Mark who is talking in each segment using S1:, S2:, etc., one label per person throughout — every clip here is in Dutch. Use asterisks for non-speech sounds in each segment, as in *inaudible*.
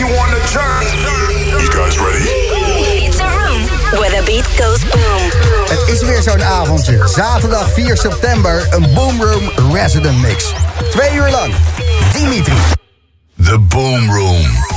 S1: you on the turn. You guys ready?
S2: It's a room where the beat goes boom.
S3: Het is weer zo'n avondje. Zaterdag 4 september, een Boomroom Resident Mix. Twee uur lang. Dimitri.
S1: The Boom Room.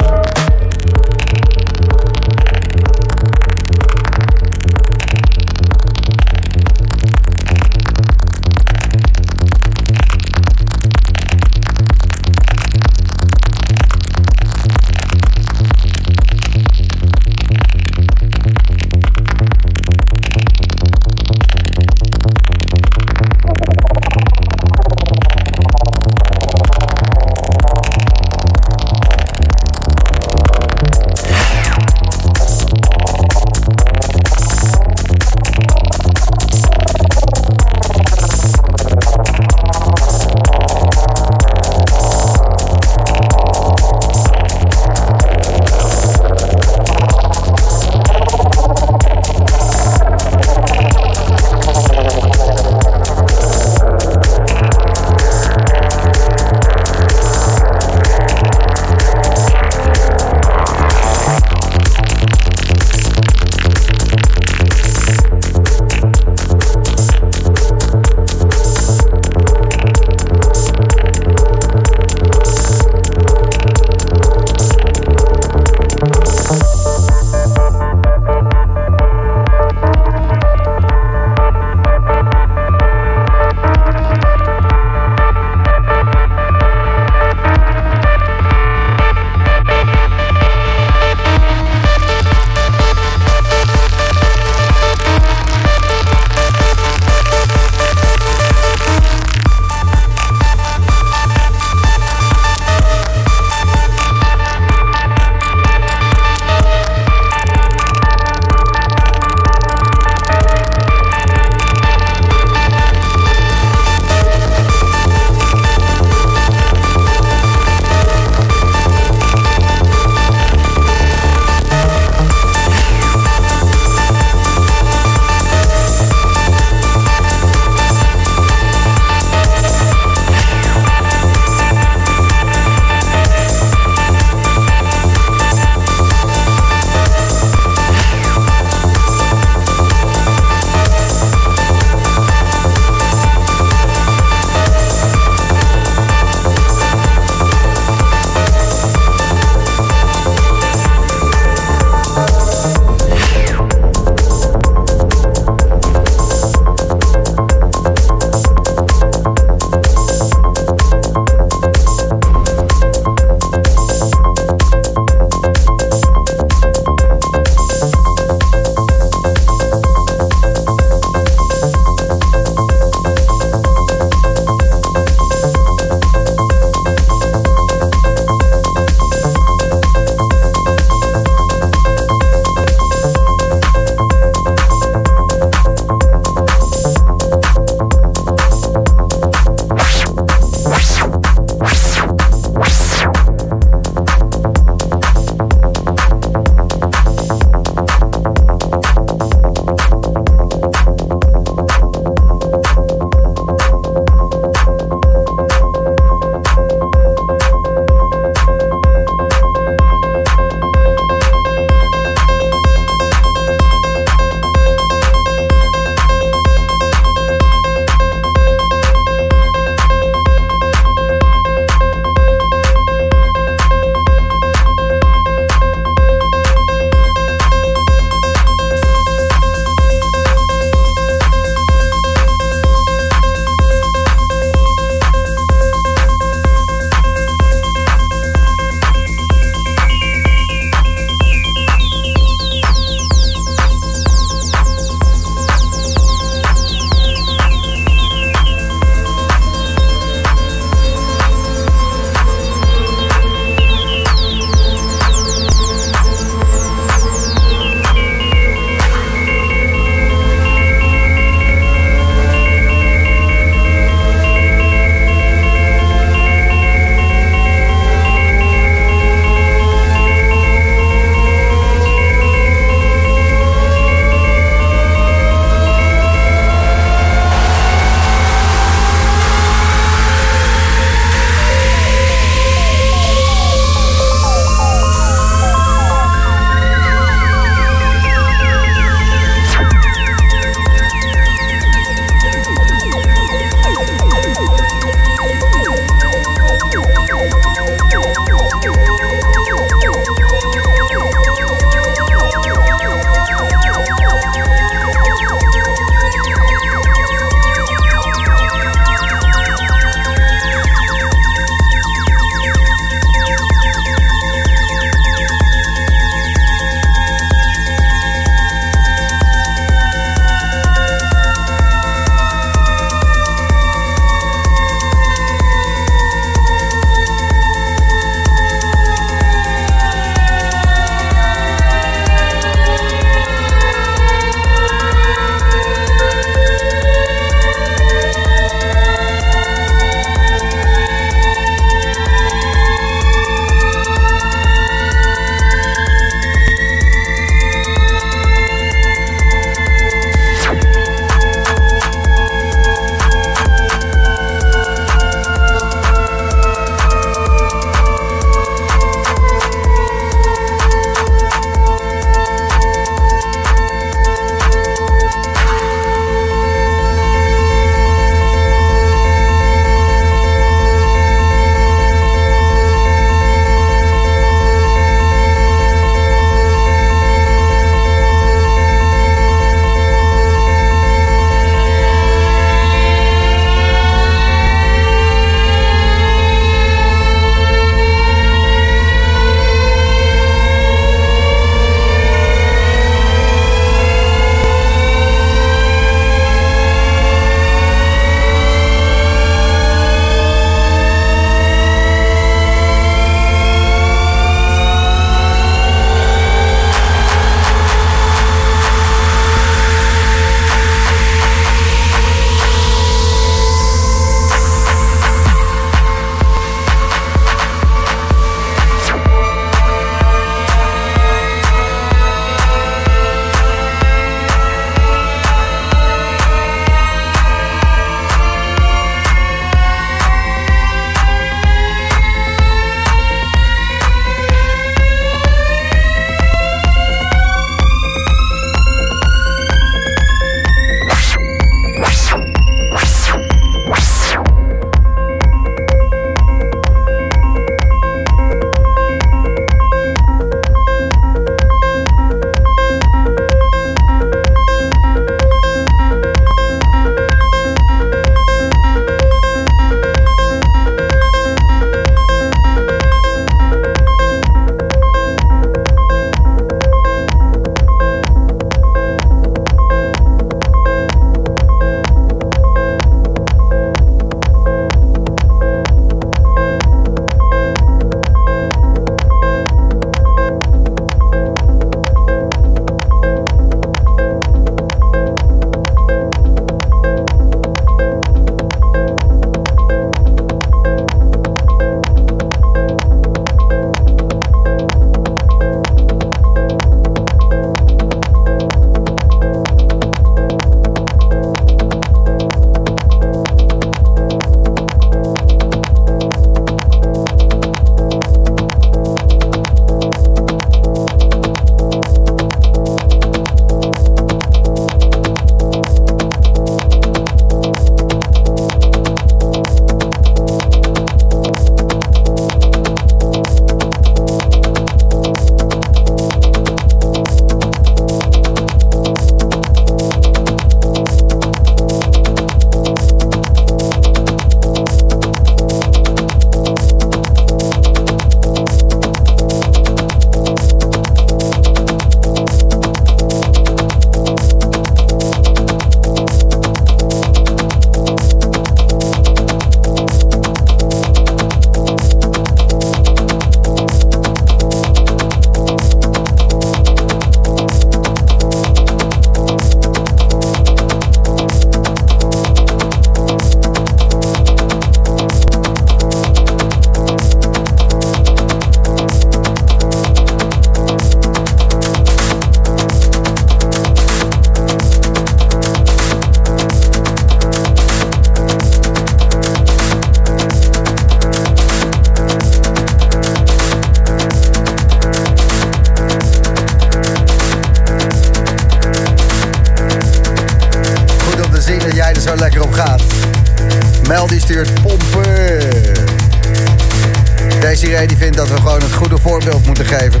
S3: Moeten geven.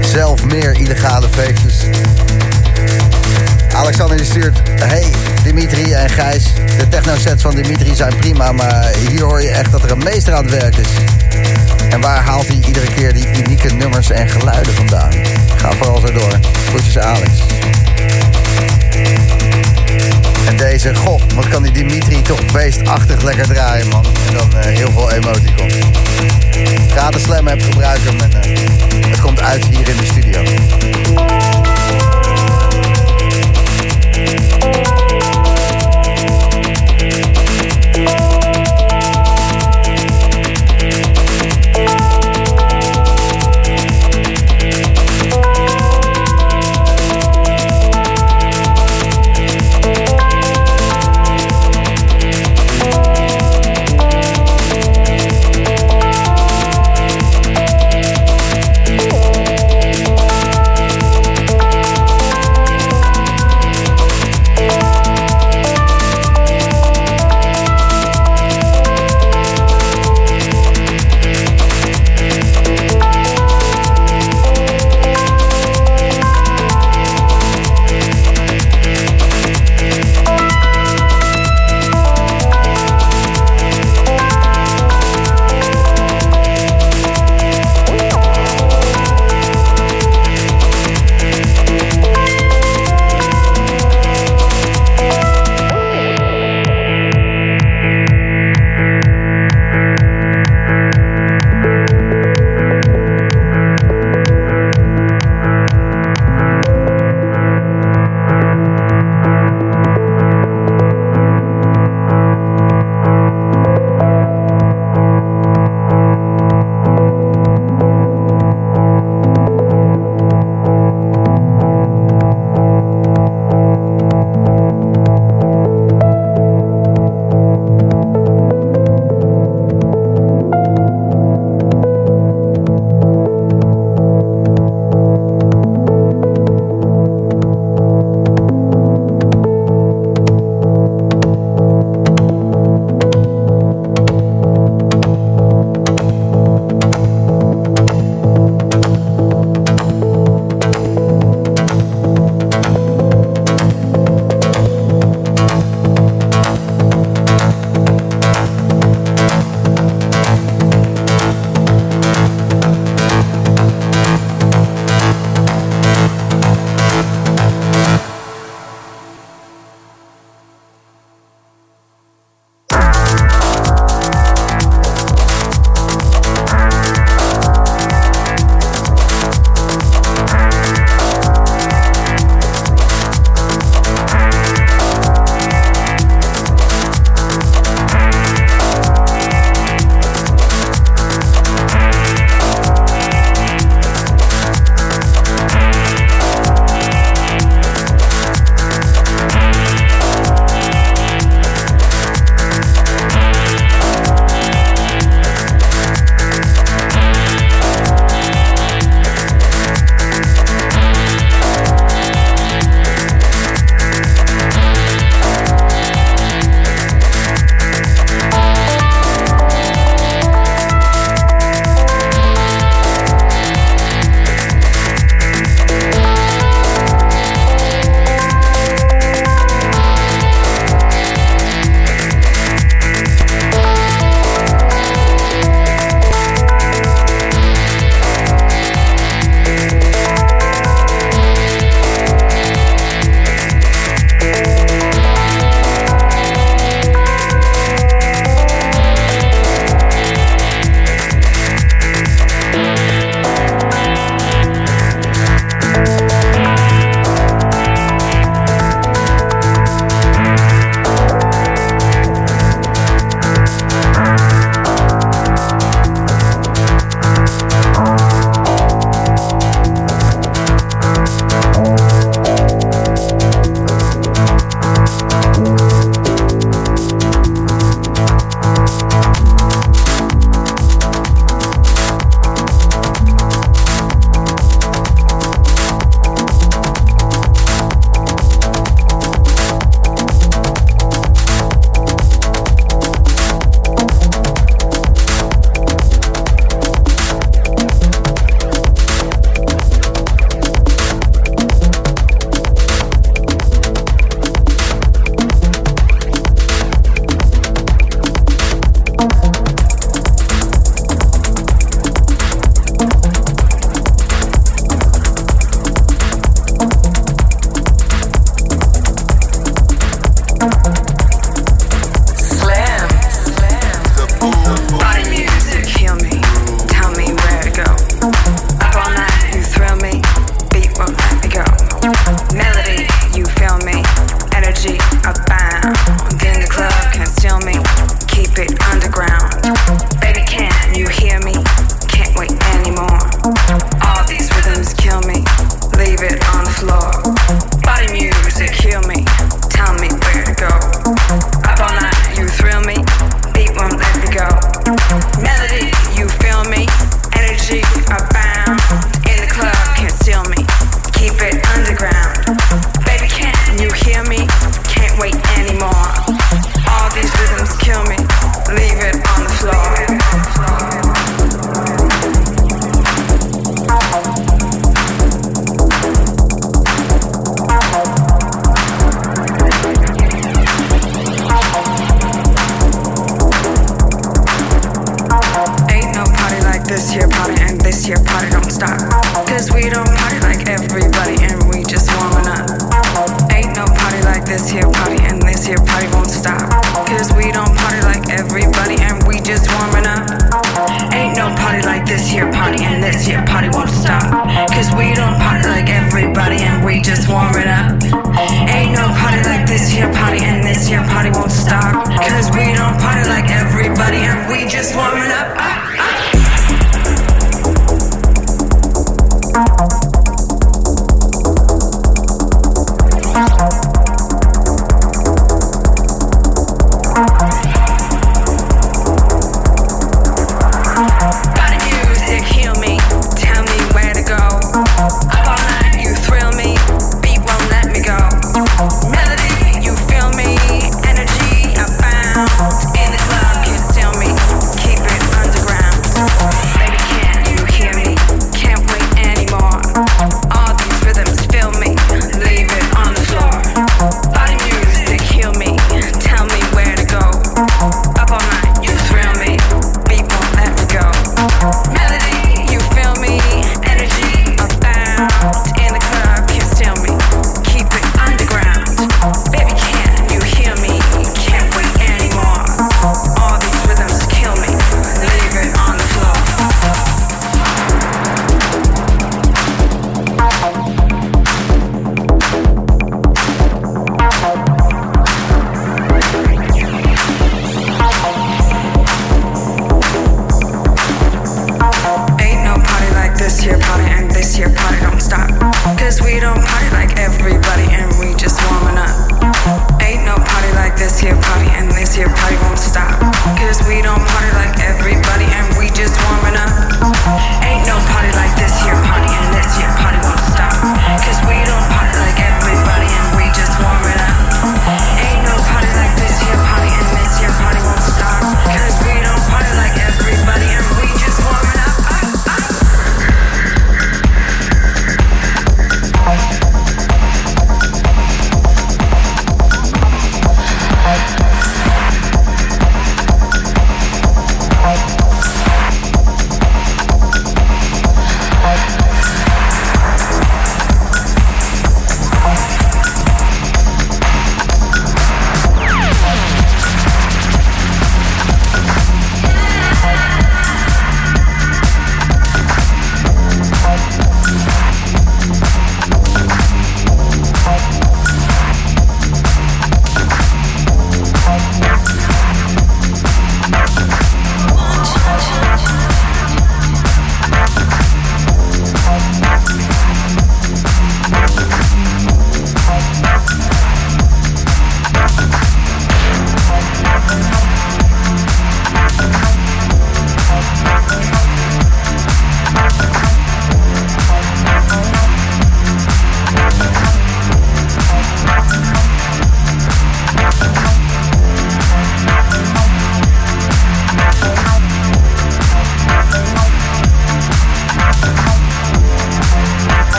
S3: Zelf meer illegale feestjes. Alexander stuurt... Hey, Dimitri en Gijs. De techno-sets van Dimitri zijn prima... maar hier hoor je echt dat er een meester aan het werk is. En waar haalt hij iedere keer die unieke nummers en geluiden vandaan? Ga vooral zo door. Groetjes Alex. En deze, goh, wat kan die Dimitri toch beestachtig lekker draaien, man. En dan uh, heel veel emoticon. Ga de slam app gebruiken en uh, het komt uit hier in de studio.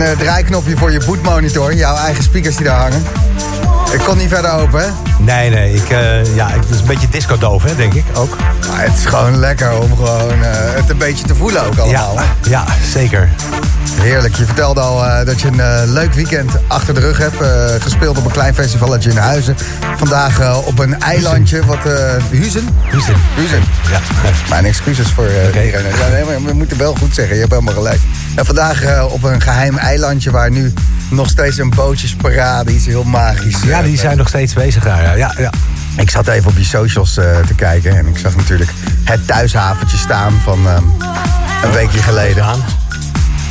S3: Een eh, draaiknopje voor je bootmonitor. Jouw eigen speakers die daar hangen. Ik kon niet verder open, hè?
S4: Nee, nee, ik, eh, ja, het is een beetje disco-doof, hè, denk ik ook.
S3: Maar het is gewoon lekker om gewoon eh, het een beetje te voelen ook allemaal.
S4: Ja, ja, zeker.
S3: Heerlijk. Je vertelde al dat je een leuk weekend achter de rug hebt. gespeeld op een klein festivaletje in Huizen. Vandaag op een eilandje. Wat, Huizen?
S4: Huizen.
S3: Huizen.
S4: Ja.
S3: Mijn excuses voor iedereen. Ja, nee, maar we moeten wel goed zeggen. Je hebt helemaal gelijk. En vandaag eh, op een geheim eilandje waar nu nog steeds een bootjesparade. Iets heel magisch.
S4: Ja,
S3: eh,
S4: die zijn nog steeds bezig daar, ja. ja, ja.
S3: Ik zat even op je socials eh, te kijken. En ik zag natuurlijk het thuishaventje staan van ehm, een weekje geleden.
S4: Aan.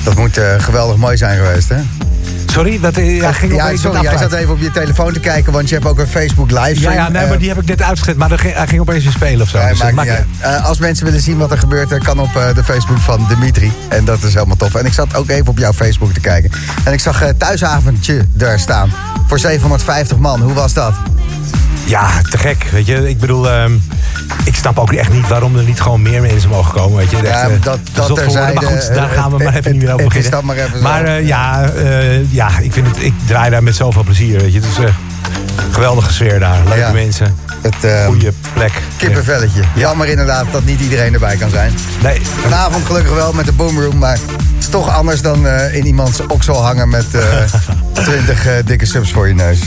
S3: Dat moet geweldig mooi zijn geweest, hè?
S4: Sorry, dat eh, ja, ging
S3: ja,
S4: opeens
S3: sorry, jij zat even op je telefoon te kijken, want je hebt ook een Facebook livestream.
S4: Ja, ja, nee,
S3: Eh,
S4: maar die heb ik net uitgezet. Maar ging, hij ging opeens weer spelen of zo.
S3: nee,
S4: Dus
S3: maakt. Eh, als mensen willen zien wat er gebeurt, eh, kan op eh, de Facebook van Dimitri. En dat is helemaal tof. En ik zat ook even op jouw Facebook te kijken. En ik zag eh, thuisavondje daar staan. Voor 750 man. Hoe was dat?
S4: Ja, te gek. Weet je, ik bedoel, ehm, ik snap ook echt niet waarom er niet gewoon meer mensen mogen komen. Weet je,
S3: Ja,
S4: eh,
S3: dat- dat
S4: woorden. Maar
S3: terzijde,
S4: goed, daar
S3: eh,
S4: gaan we maar even niet meer over beginnen.
S3: maar.
S4: Maar eh, ja, eh, ja, ik vind het, ik draai daar met zoveel plezier. Weet je, een geweldige sfeer daar. Leuke
S3: Ja.
S4: mensen,
S3: Het eh,
S4: goede plek.
S3: kippenvelletje. Jammer inderdaad dat niet iedereen erbij kan zijn.
S4: Nee,
S3: Vanavond gelukkig wel met de Boomroom, maar het is toch anders dan eh, in iemands oksel hangen met eh *laughs* 20 eh, dikke subs voor je neus.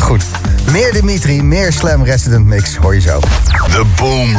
S3: Goed. Meer Dimitri, meer Slam Resident Mix, hoor je zo.
S1: The Boom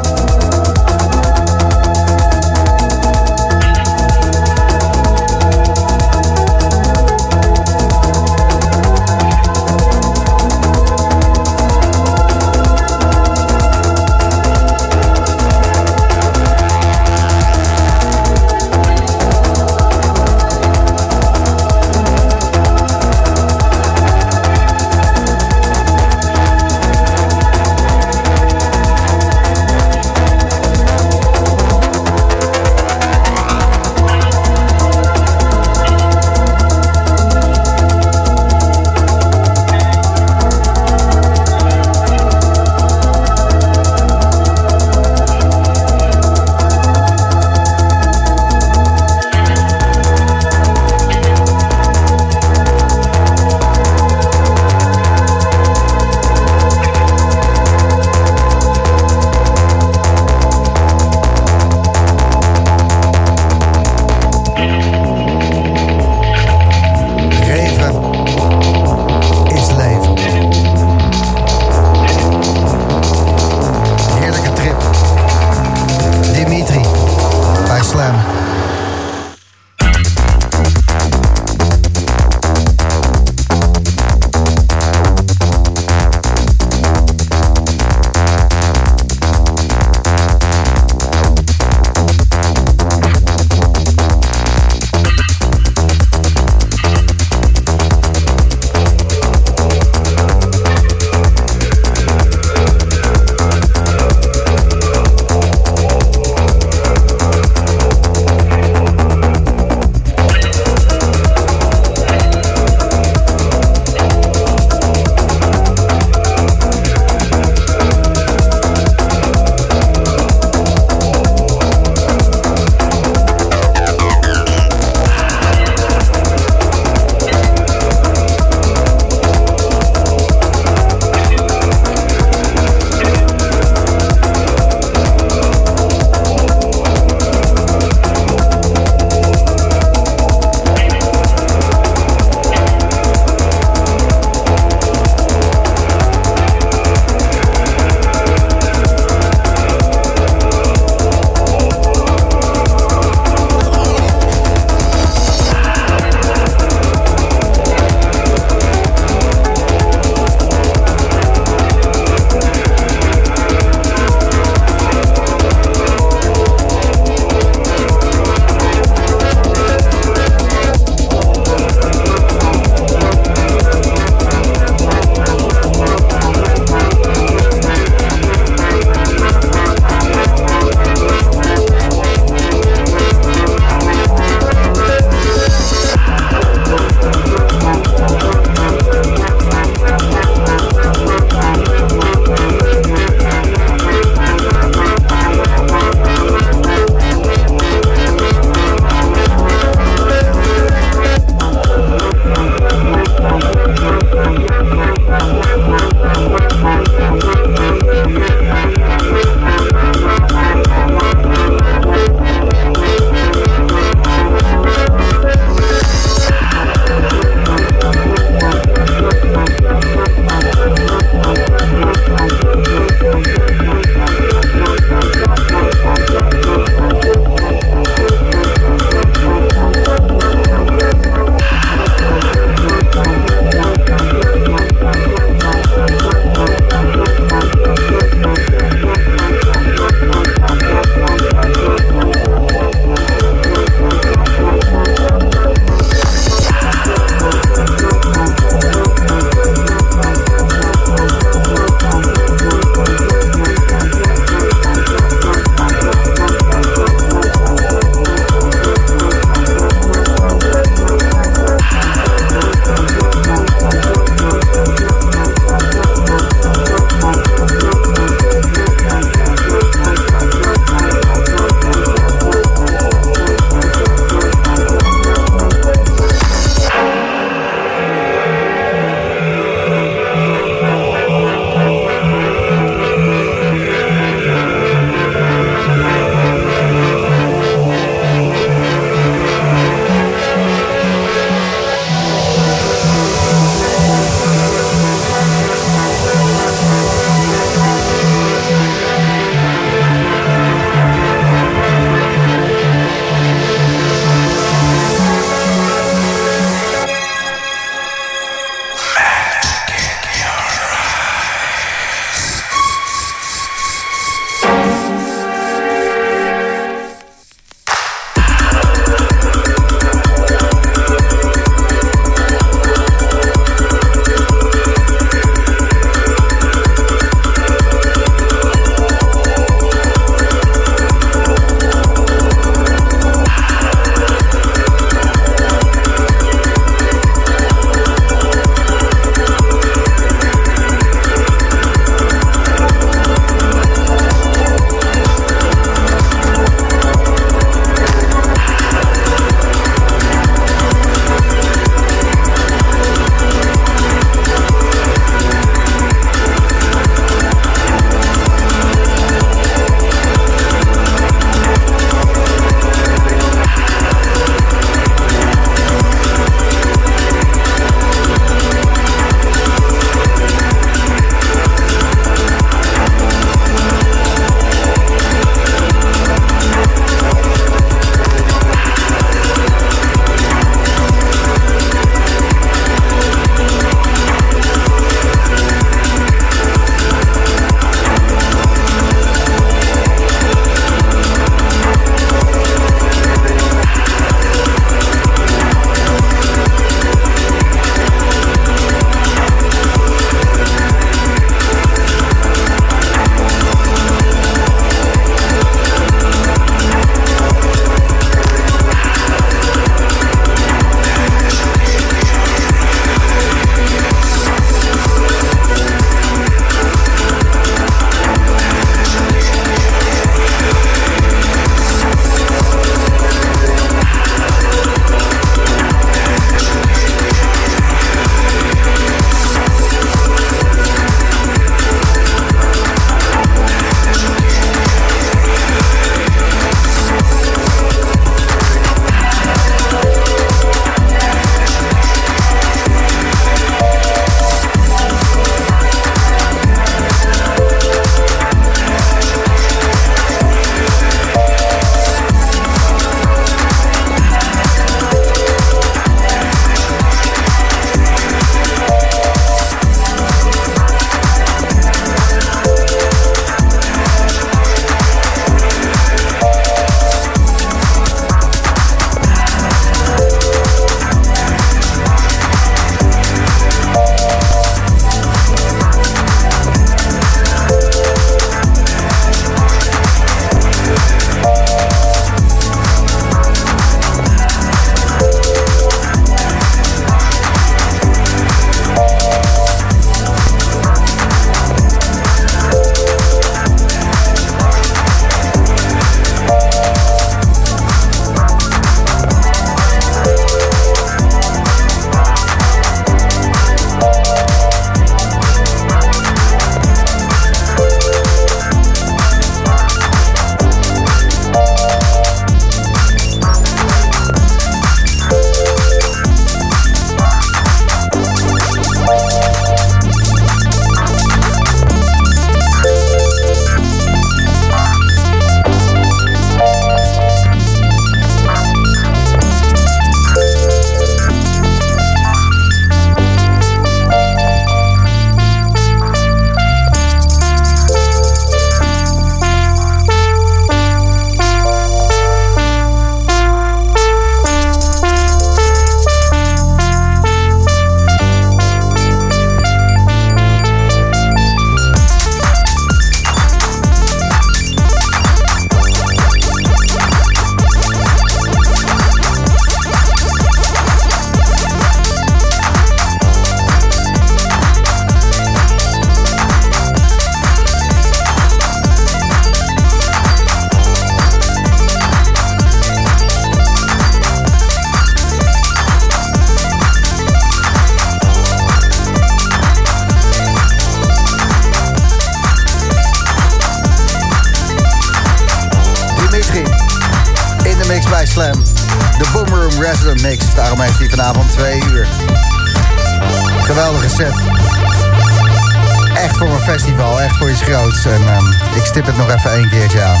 S3: Echt voor een festival, echt voor iets groots. En ehm, ik stip het nog even één keertje aan.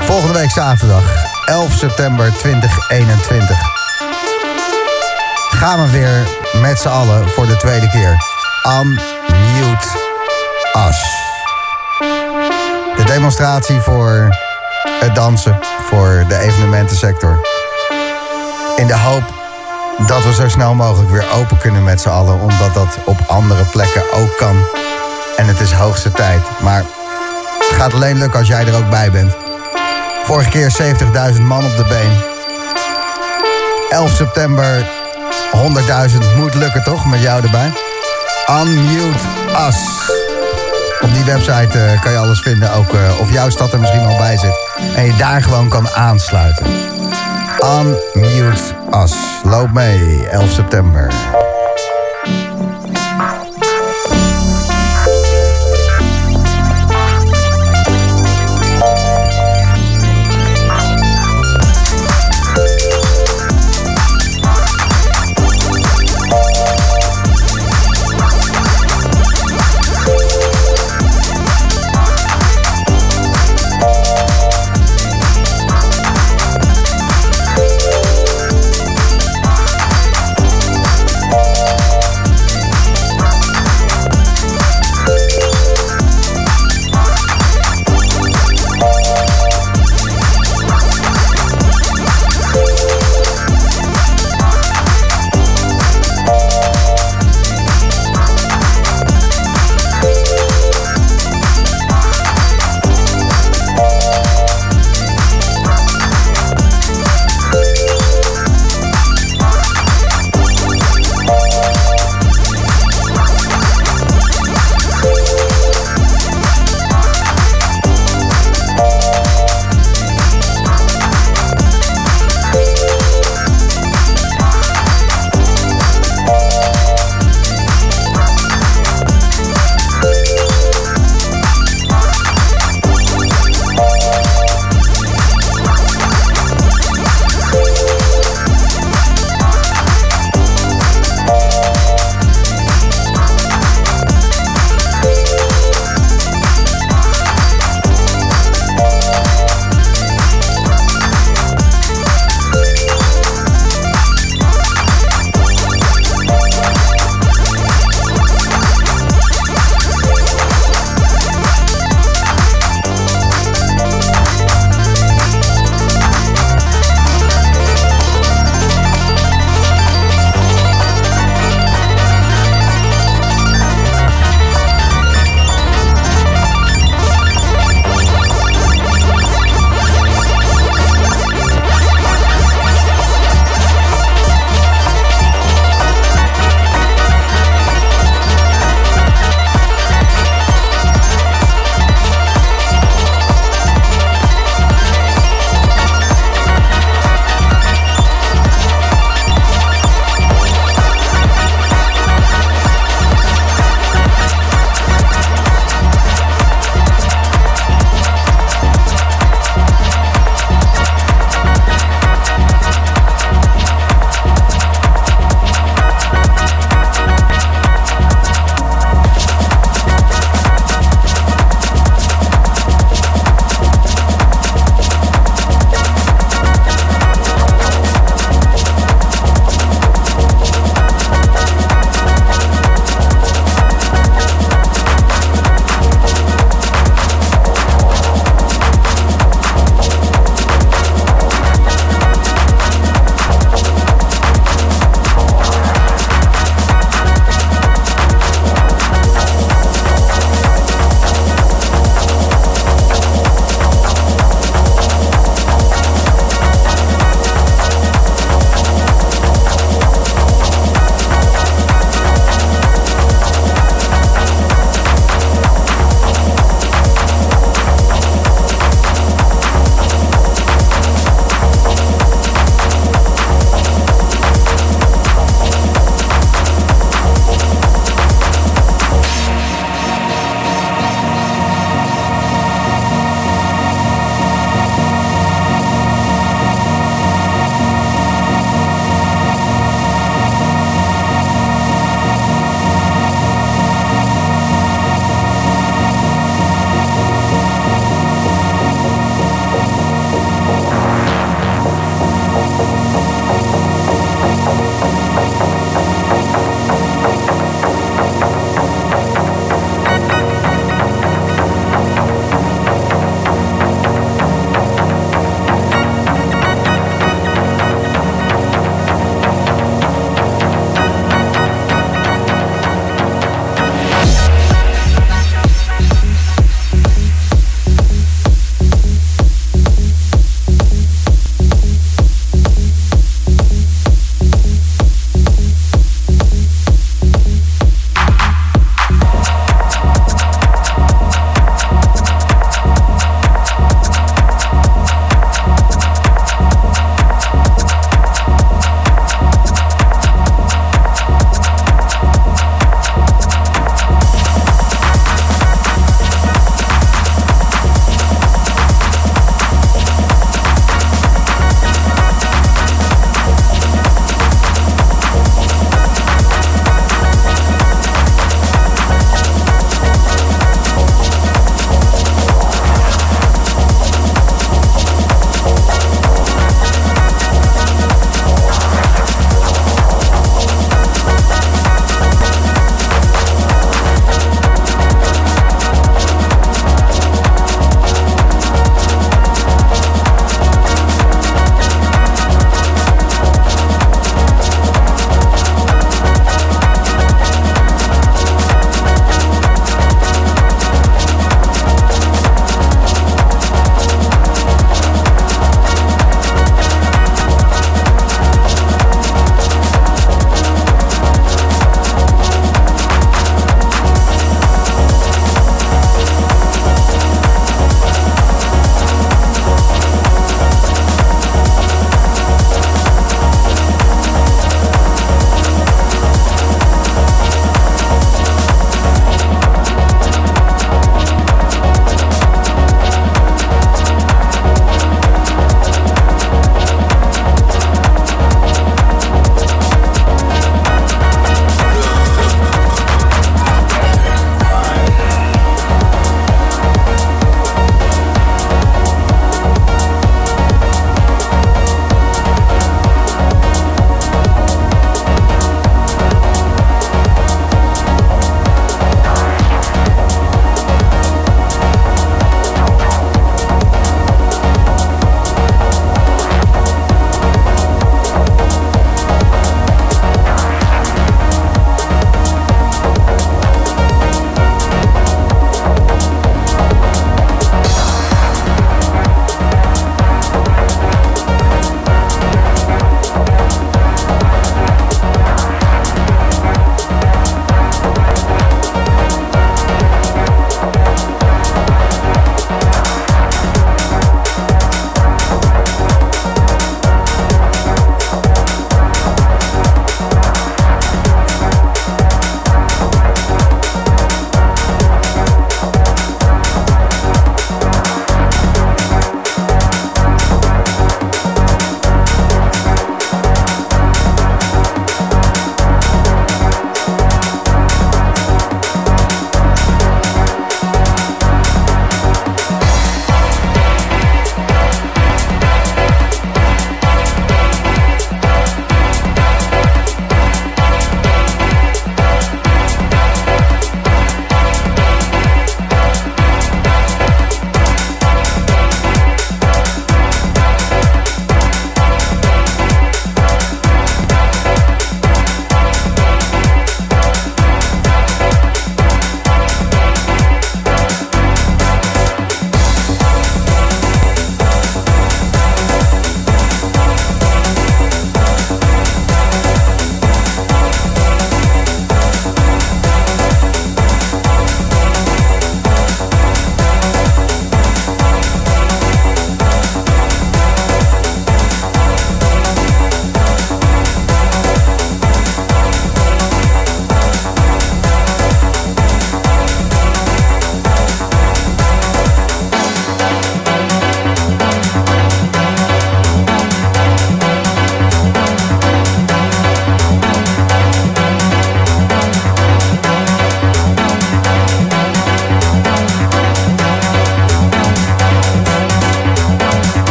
S3: Volgende week zaterdag, 11 september 2021. Gaan we weer met z'n allen voor de tweede keer. Unmute Us. De demonstratie voor het dansen, voor de evenementensector. In de hoop dat we zo snel mogelijk weer open kunnen met z'n allen, omdat dat op andere plekken ook kan. En het is hoogste tijd. Maar het gaat alleen lukken als jij er ook bij bent. Vorige keer 70.000 man op de been. 11 september 100.000 moet lukken toch, met jou erbij? Unmute Us. Op die website eh, kan je alles vinden, ook eh, of jouw stad er misschien al bij zit. En je daar gewoon kan aansluiten. Unmute Us. Loop mee, 11 september.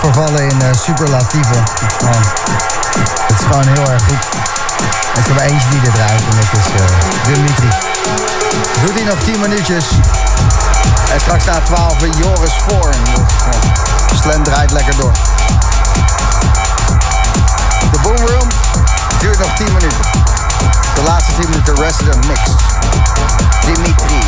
S3: Vervallen in uh, superlatieven. Het is gewoon heel erg goed. Er is er maar eentje die dit en dat is Dimitri. Doet hij nog 10 minuutjes. En straks na 12 Joris Voorn. Dus, Slam draait lekker door. De Boomroom duurt nog 10 minuten. De laatste 10 minuten Resident Mix. Dimitri.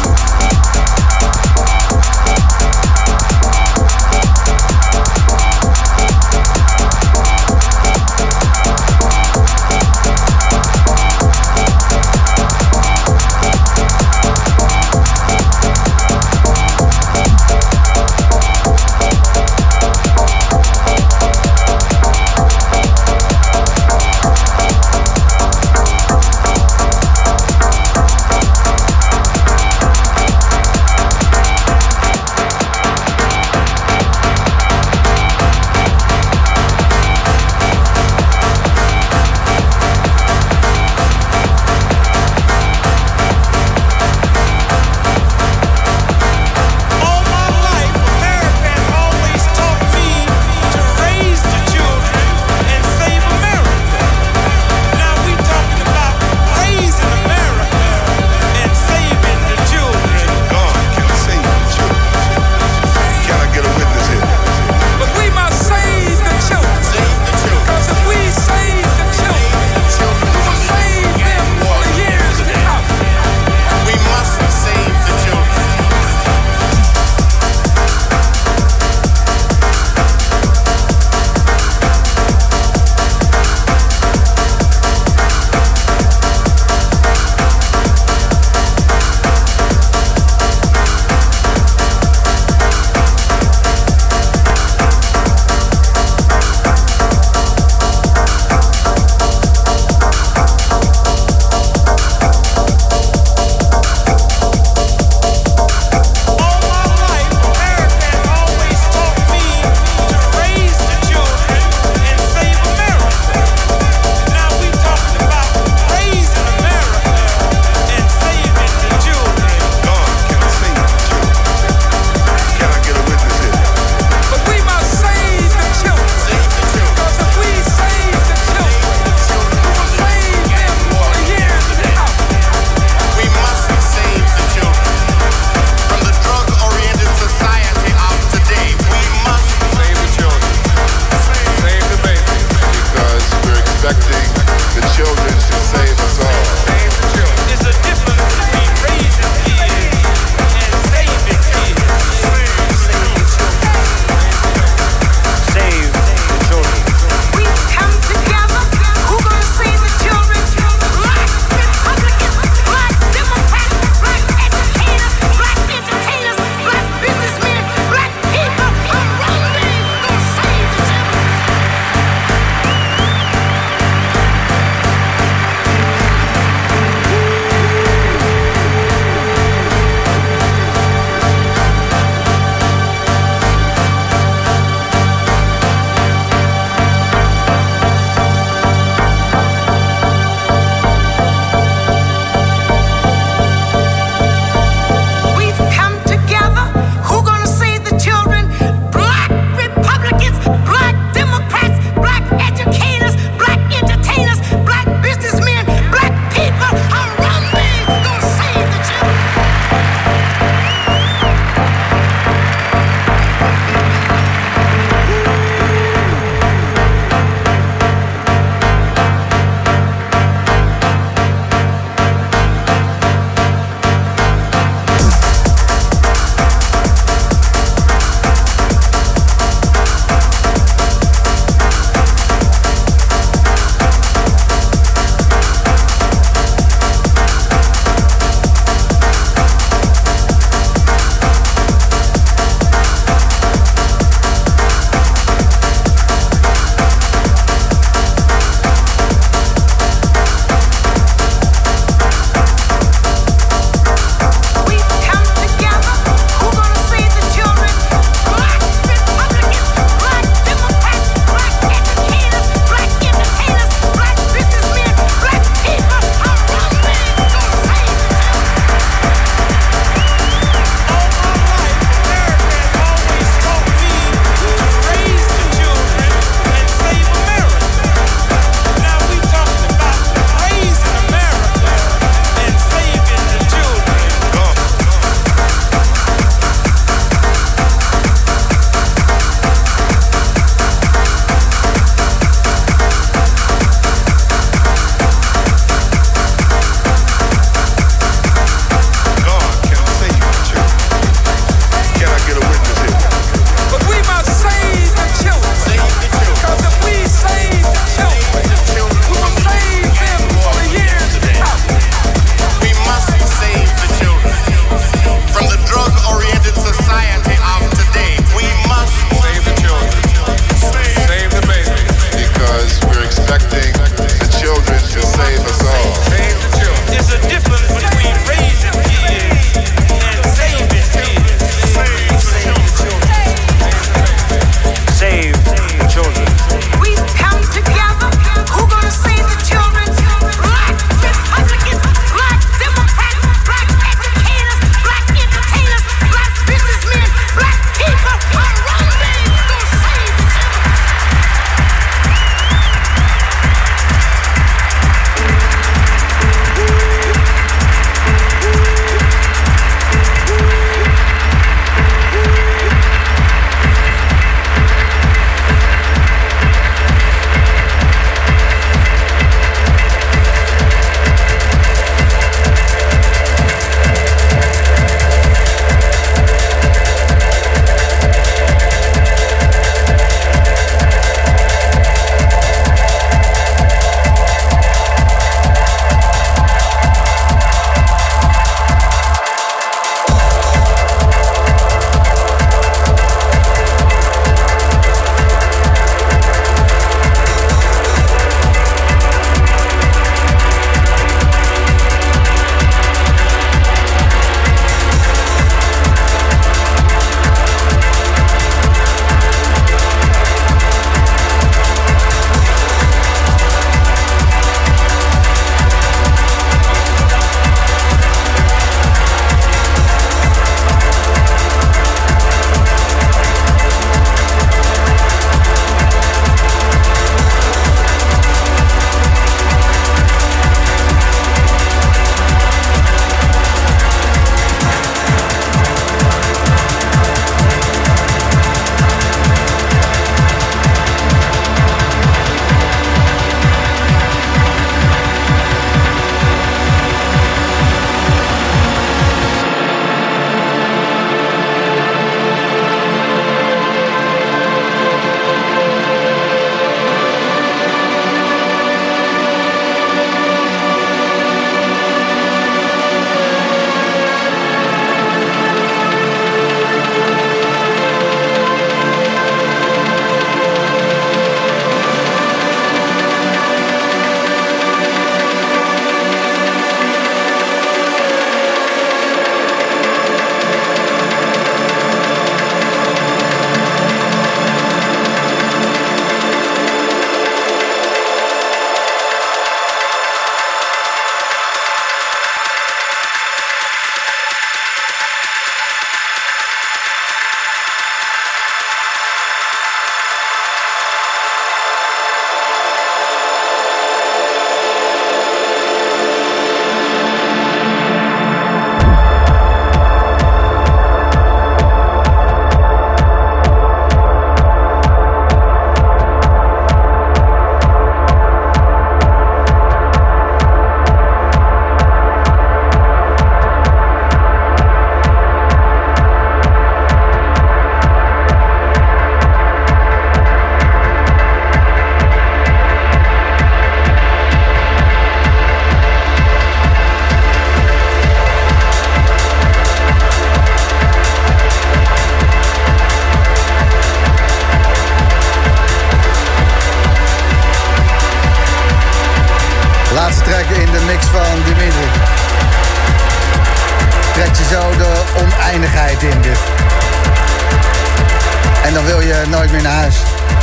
S3: Meer naar huis.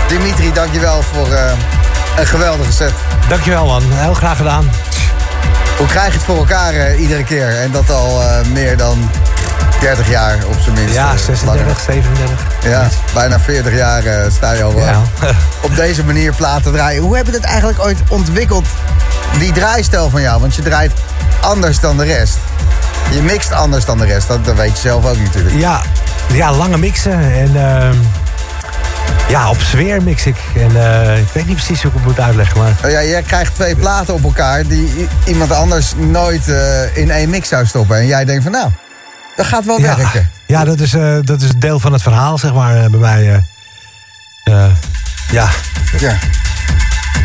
S3: Dimitri, dankjewel voor eh, een geweldige set.
S4: Dankjewel man, heel graag gedaan.
S3: Hoe krijg je het voor elkaar eh, iedere keer? En dat al eh, meer dan 30 jaar op zijn minst.
S4: Ja,
S3: eh,
S4: 36,
S3: langer.
S4: 37.
S3: Ja, bijna 40 jaar sta je al
S4: Ja. *laughs*
S3: op deze manier platen draaien. Hoe heb je het eigenlijk ooit ontwikkeld, die draaistijl van jou? Want je draait anders dan de rest. Je mixt anders dan de rest, dat, dat weet je zelf ook natuurlijk.
S4: Ja, ja lange mixen en ehm, ja, op sfeer mix ik. En eh, ik weet niet precies hoe ik het moet uitleggen, maar
S3: Nou ja, jij krijgt twee platen op elkaar die iemand anders nooit eh, in één mix zou stoppen. En jij denkt van nou, dat gaat wel
S4: ja,
S3: werken.
S4: ja dat, is, eh, dat is deel van het verhaal, zeg maar, bij mij. ja,
S3: Ja.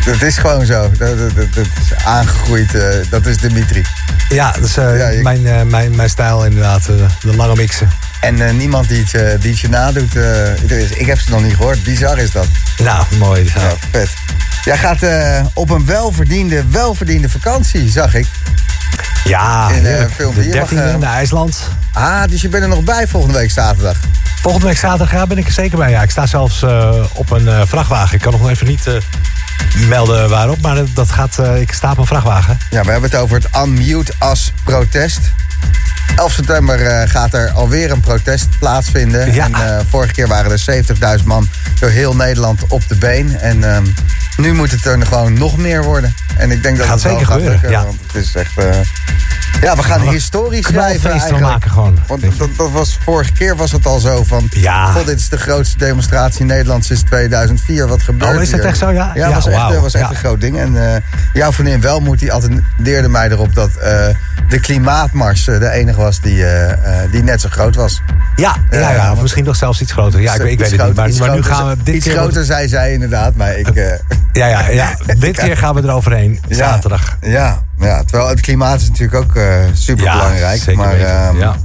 S3: Dat is gewoon zo. Dat, dat, dat- is aangegroeid. dat is Dimitri.
S4: ja, dat is
S3: Ja, je-
S4: mijn, mijn, mijn stijl inderdaad, de lange mixen.
S3: En eh, niemand die het, je- die het je nadoet. eh, ik heb ze nog niet gehoord. Bizar is dat.
S4: Nou, mooi. Ja.
S3: Ja, vet. Jij gaat eh, op een welverdiende, welverdiende vakantie, zag ik.
S4: Ja,
S3: In, eh,
S4: de
S3: hier mag,
S4: 13e
S3: eh,
S4: naar IJsland.
S3: Ah, dus je bent er nog bij volgende week zaterdag.
S4: Volgende week zaterdag ja, ben ik er zeker bij. Ja, ik sta zelfs eh, op een eh, vrachtwagen. Ik kan nog even niet eh, melden waarop, maar dat- gaat, eh, ik sta op een vrachtwagen.
S3: Ja, we hebben het over het Unmute as protest. 11 september eh, gaat er alweer een protest plaatsvinden.
S4: Ja.
S3: En eh, vorige keer waren er 70.000 man door heel Nederland op de been. En ehm, nu moet het er gewoon nog meer worden. En ik denk dat
S4: Gaat
S3: het wel
S4: zeker
S3: gaat
S4: gebeuren,
S3: lukken,
S4: ja.
S3: Want het is echt... eh, ja, we gaan
S4: we
S3: historisch schrijven eigenlijk.
S4: maken gewoon.
S3: Want dat, dat was, vorige keer was het al zo van...
S4: Ja.
S3: God, dit is de grootste demonstratie in Nederland sinds 2004. Wat gebeurt
S4: Oh, is dat
S3: hier?
S4: echt zo, ja?
S3: Ja,
S4: Ja,
S3: was echt, was echt
S4: ja.
S3: een groot ding. En jouw vriendin Welmoed die attendeerde mij erop dat de klimaatmars de enige was die, eh, eh, die net zo groot was.
S4: Ja, ja,
S3: Ja,
S4: ja,
S3: ja,
S4: of misschien nog zelfs iets groter. Ja, ik, weet- ik
S3: Iets
S4: weet het niet. Maar, maar nu gaan we dit
S3: Iets
S4: keer...
S3: groter zei zij inderdaad, maar ik... eh, *laughs*
S4: Ja, ja, *laughs* ja. dit keer gaan we eroverheen.
S3: ja,
S4: Zaterdag.
S3: Ja, ja, terwijl het klimaat is natuurlijk ook super
S4: Ja,
S3: belangrijk.
S4: zeker
S3: maar ehm,
S4: ja.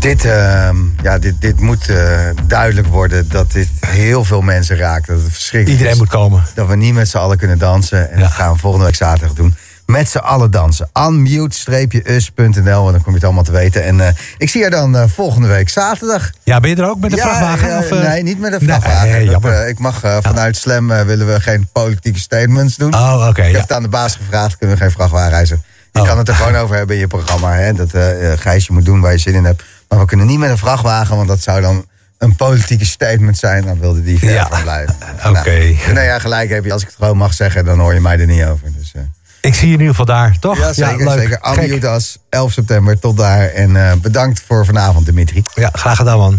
S3: dit, ehm, ja, dit, dit moet eh, duidelijk worden dat dit heel veel mensen raakt. Dat het verschrikkelijk
S4: Iedereen
S3: is.
S4: moet komen.
S3: Dat we niet met z'n allen kunnen dansen. En
S4: Ja.
S3: dat gaan we volgende week zaterdag doen. Met z'n allen dansen. Unmute-us.nl. En dan kom je het allemaal te weten. En eh, ik zie je dan eh, volgende week zaterdag.
S4: Ja, ben je er ook met de
S3: Ja,
S4: vrachtwagen?
S3: ja,
S4: of, eh?
S3: nee, niet met een
S4: Nee,
S3: vrachtwagen.
S4: nee,
S3: Dat,
S4: jammer.
S3: eh, ik mag eh, vanuit Slam eh, willen we geen politieke statements doen.
S4: Oh, oké.
S3: ik heb het aan de baas gevraagd. Kunnen we geen vrachtwagen reizen? Je
S4: Oh.
S3: kan het er gewoon over hebben in je programma. Hè? Dat eh eh, Gijs, je moet doen waar je zin in hebt. Maar we kunnen niet met een vrachtwagen. Want dat zou dan een politieke statement zijn. Dan wilde die ver
S4: Ja.
S3: van blijven.
S4: Oké.
S3: Nou, nee, ja, gelijk heb je. Als ik het gewoon mag zeggen, dan hoor je mij er niet over. Dus, eh,
S4: Ik zie je in ieder geval daar, toch?
S3: ja, zeker.
S4: leuk.
S3: zeker.
S4: Gek.
S3: Unmute Us, 11 september. Tot daar. En eh, bedankt voor vanavond, Dimitri.
S4: Ja, graag gedaan, man.